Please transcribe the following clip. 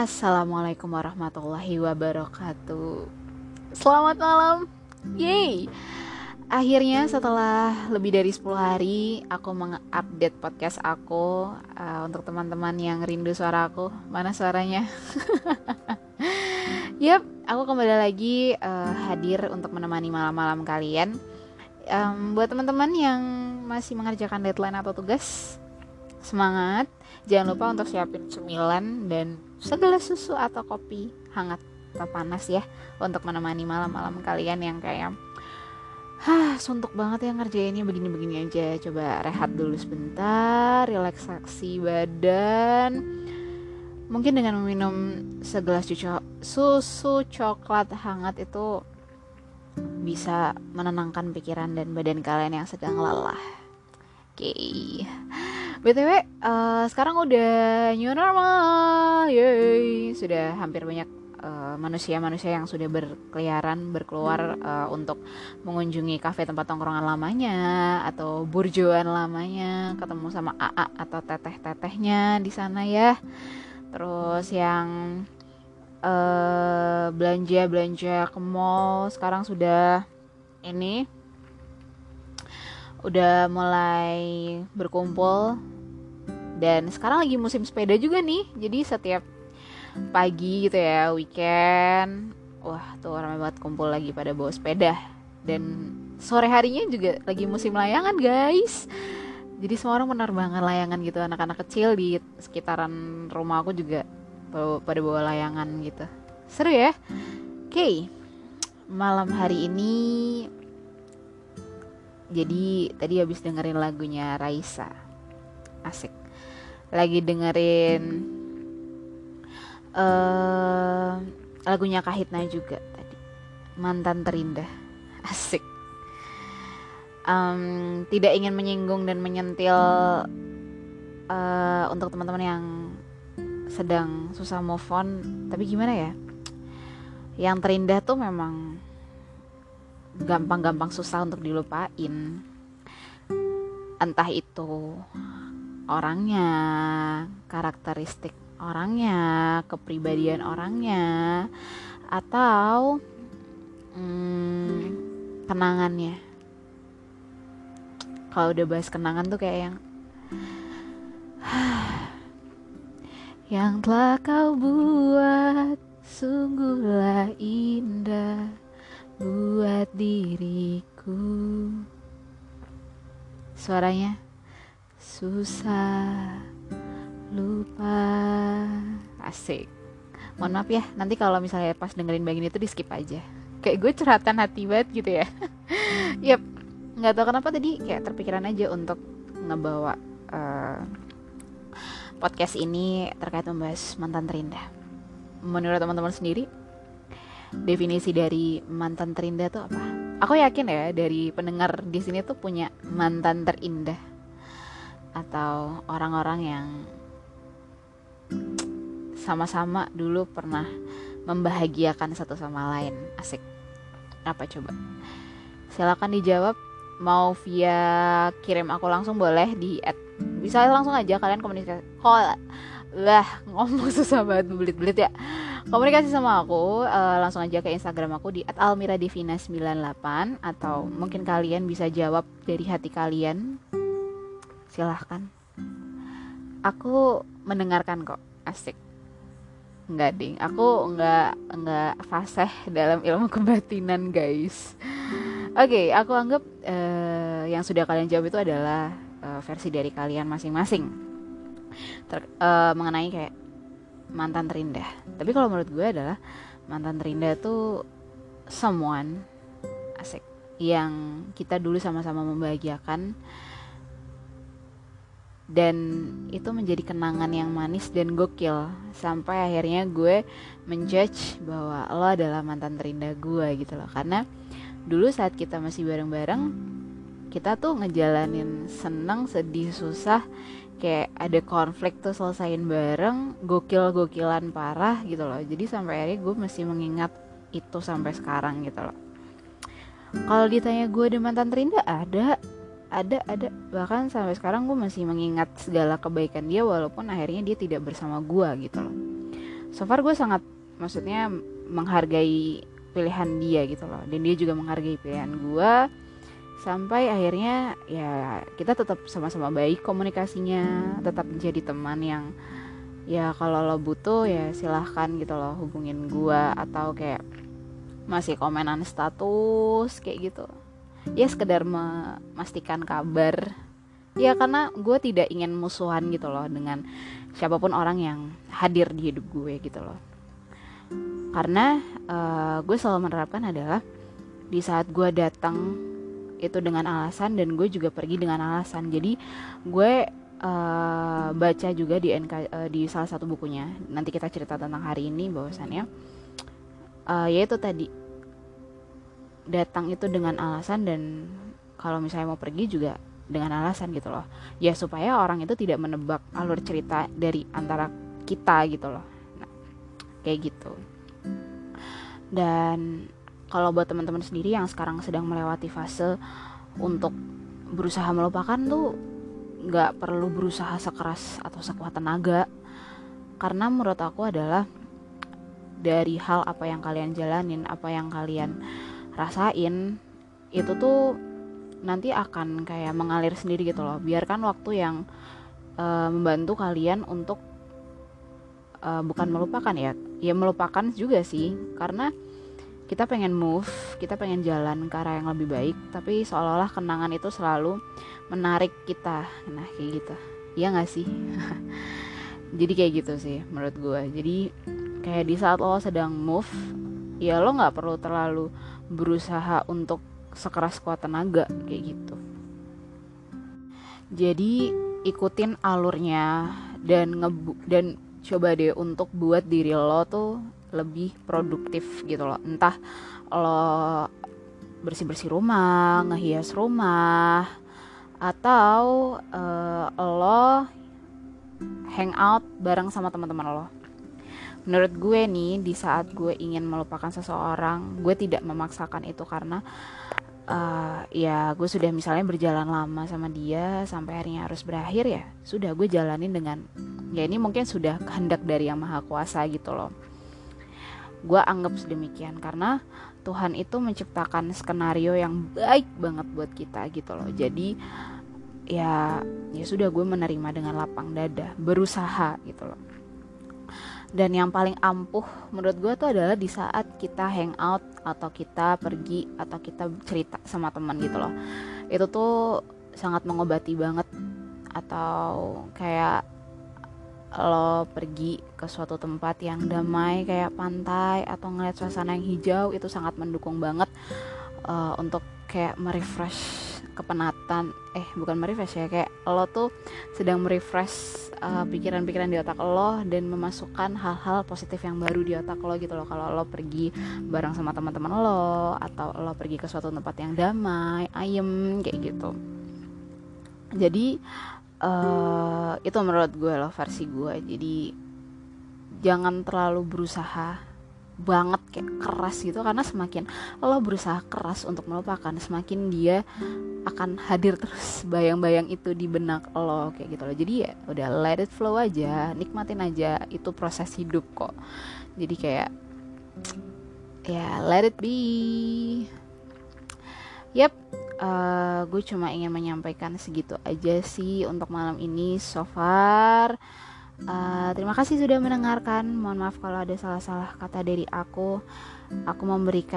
Assalamualaikum warahmatullahi wabarakatuh. Selamat malam. Yeay. Akhirnya setelah lebih dari 10 hari Aku mengupdate podcast aku uh, Untuk teman-teman yang rindu suara aku. Mana suaranya? Yap, aku kembali lagi uh, hadir untuk menemani malam-malam kalian. Um, Buat teman-teman yang masih mengerjakan deadline atau tugas Semangat Jangan lupa untuk siapin cemilan dan segelas susu atau kopi hangat atau panas ya untuk menemani malam-malam kalian yang kayak Hah, suntuk banget ya ngerjainnya begini-begini aja. Coba rehat dulu sebentar, relaksasi badan. Mungkin dengan meminum segelas susu coklat hangat itu bisa menenangkan pikiran dan badan kalian yang sedang lelah. Oke. Okay btw uh, sekarang udah new normal yay sudah hampir banyak eh, manusia-manusia uh, yang sudah berkeliaran berkeluar uh, untuk mengunjungi kafe tempat tongkrongan lamanya atau burjoan lamanya ketemu sama AA atau teteh-tetehnya di sana ya. Terus yang uh, belanja belanja ke mall sekarang sudah ini udah mulai berkumpul. Dan sekarang lagi musim sepeda juga nih. Jadi setiap pagi gitu ya weekend wah tuh ramai banget kumpul lagi pada bawa sepeda. Dan sore harinya juga lagi musim layangan guys. Jadi semua orang penerbangan layangan gitu. Anak-anak kecil di sekitaran rumah aku juga pada bawa layangan gitu. Seru ya? Oke. Okay. malam hari ini jadi tadi habis dengerin lagunya Raisa. Asik. Lagi dengerin uh, lagunya Kahitna juga tadi. Mantan terindah. Asik. Um, tidak ingin menyinggung dan menyentil uh, untuk teman-teman yang sedang susah move on. Tapi gimana ya? Yang terindah tuh memang gampang-gampang susah untuk dilupain. Entah itu orangnya karakteristik orangnya kepribadian orangnya atau hmm, kenangannya. Kalau udah bahas kenangan tuh kayak yang yang telah kau buat suaranya? Susah lupa. Asik. Mohon maaf ya nanti kalau misalnya pas dengerin bagian itu di skip aja. Kayak gue curhatan hati banget gitu ya. Yep nggak tahu kenapa tadi kayak terpikiran aja untuk ngebawa uh, podcast ini terkait membahas mantan terindah. Menurut teman-teman sendiri definisi dari mantan terindah tuh apa? Aku yakin ya dari pendengar di sini tuh punya mantan terindah atau orang-orang yang sama-sama dulu pernah membahagiakan satu sama lain. Asik. Apa coba? Silakan dijawab mau via kirim aku langsung boleh di at bisa langsung aja kalian komunikasi kok lah ngomong susah banget belit-belit ya komunikasi sama aku uh, langsung aja ke Instagram aku di @almiradivina98 atau mungkin kalian bisa jawab dari hati kalian. Silahkan. Aku mendengarkan kok. Asik. Enggak ding. Aku enggak enggak fasih dalam ilmu kebatinan guys. Oke okay, aku anggap uh, yang sudah kalian jawab itu adalah uh, versi dari kalian masing-masing. Uh, mengenai kayak mantan terindah. Tapi kalau menurut gue adalah mantan terindah tuh someone asik yang kita dulu sama-sama membahagiakan. Dan itu menjadi kenangan yang manis dan gokil. Sampai akhirnya gue menjudge bahwa lo adalah mantan terindah gue gitu loh. Karena dulu saat kita masih bareng-bareng kita tuh ngejalanin seneng sedih susah kayak ada konflik tuh selesain bareng gokil-gokilan parah gitu loh. Jadi sampai akhirnya gue masih mengingat itu sampai sekarang gitu loh. Kalau ditanya gue ada mantan terindah ada ada ada. Bahkan sampai sekarang gue masih mengingat segala kebaikan dia walaupun akhirnya dia tidak bersama gue gitu loh. So far gue sangat maksudnya menghargai pilihan dia gitu loh. Dan dia juga menghargai pilihan gue sampai akhirnya ya kita tetap sama-sama baik komunikasinya tetap menjadi teman yang ya kalau lo butuh ya silahkan gitu loh hubungin gue atau kayak masih komenan status kayak gitu. Ya sekedar memastikan kabar. Ya karena gue tidak ingin musuhan gitu loh dengan siapa pun orang yang hadir di hidup gue gitu loh. Karena uh, gue selalu menerapkan adalah di saat gue datang itu dengan alasan dan gue juga pergi dengan alasan. Jadi gue uh, baca juga di NK uh, eh, di salah satu bukunya. Nanti kita cerita tentang hari ini bahwasannya. Uh, yaitu tadi. Datang itu dengan alasan dan kalau misalnya mau pergi juga dengan alasan gitu loh. Ya supaya orang itu tidak menebak alur cerita dari antara kita gitu loh. Nah, kayak gitu. Dan kalau buat teman-teman sendiri yang sekarang sedang melewati fase untuk berusaha melupakan tuh nggak perlu berusaha sekeras atau sekuat tenaga. Karena menurut aku adalah dari hal apa yang kalian jalanin apa yang kalian rasain itu tuh nanti akan kayak mengalir sendiri gitu loh. Biarkan waktu yang uh, membantu kalian untuk uh, bukan melupakan ya ya melupakan juga sih. Karena kita pengen move kita pengen jalan ke arah yang lebih baik tapi seolah-olah kenangan itu selalu menarik kita. Nah kayak gitu. Iya gak sih? Jadi kayak gitu sih menurut gue jadi kayak di saat lo sedang move ya lo nggak perlu terlalu berusaha untuk sekeras kuat tenaga kayak gitu. Jadi ikutin alurnya dan ngebu dan coba deh untuk buat diri lo tuh lebih produktif gitu loh. Entah lo bersih bersih rumah ngehias rumah atau uh, lo hangout bareng sama teman-teman lo. Menurut gue nih di saat gue ingin melupakan seseorang gue tidak memaksakan itu karena uh, ya gue sudah misalnya berjalan lama sama dia sampai akhirnya harus berakhir ya sudah gue jalanin dengan ya ini mungkin sudah kehendak dari yang maha kuasa gitu loh gue anggap sedemikian karena Tuhan itu menciptakan skenario yang baik banget buat kita gitu loh. Jadi ya ya sudah gue menerima dengan lapang dada berusaha gitu loh. Dan yang paling ampuh menurut gue tuh adalah di saat kita hangout atau kita pergi atau kita cerita sama teman gitu loh. Itu tuh sangat mengobati banget atau kayak lo pergi ke suatu tempat yang damai kayak pantai atau ngeliat suasana yang hijau itu sangat mendukung banget uh, untuk kayak merefresh kepenatan. Eh bukan merefresh ya kayak lo tuh sedang merefresh uh, pikiran-pikiran di otak lo dan memasukkan hal-hal positif yang baru di otak lo gitu loh. Kalau lo pergi bareng sama teman-teman lo atau lo pergi ke suatu tempat yang damai ayem kayak gitu. Jadi uh, itu menurut gue loh versi gue. Jadi jangan terlalu berusaha banget kayak keras gitu karena semakin lo berusaha keras untuk melupakan semakin dia akan hadir terus bayang-bayang itu di benak lo kayak gitu loh. Jadi ya udah let it flow aja nikmatin aja itu proses hidup kok. Jadi kayak ya let it be. Yep uh, gue cuma ingin menyampaikan segitu aja sih untuk malam ini so far Uh, terima kasih sudah mendengarkan. Mohon maaf kalau ada salah-salah kata dari aku. Aku memberikan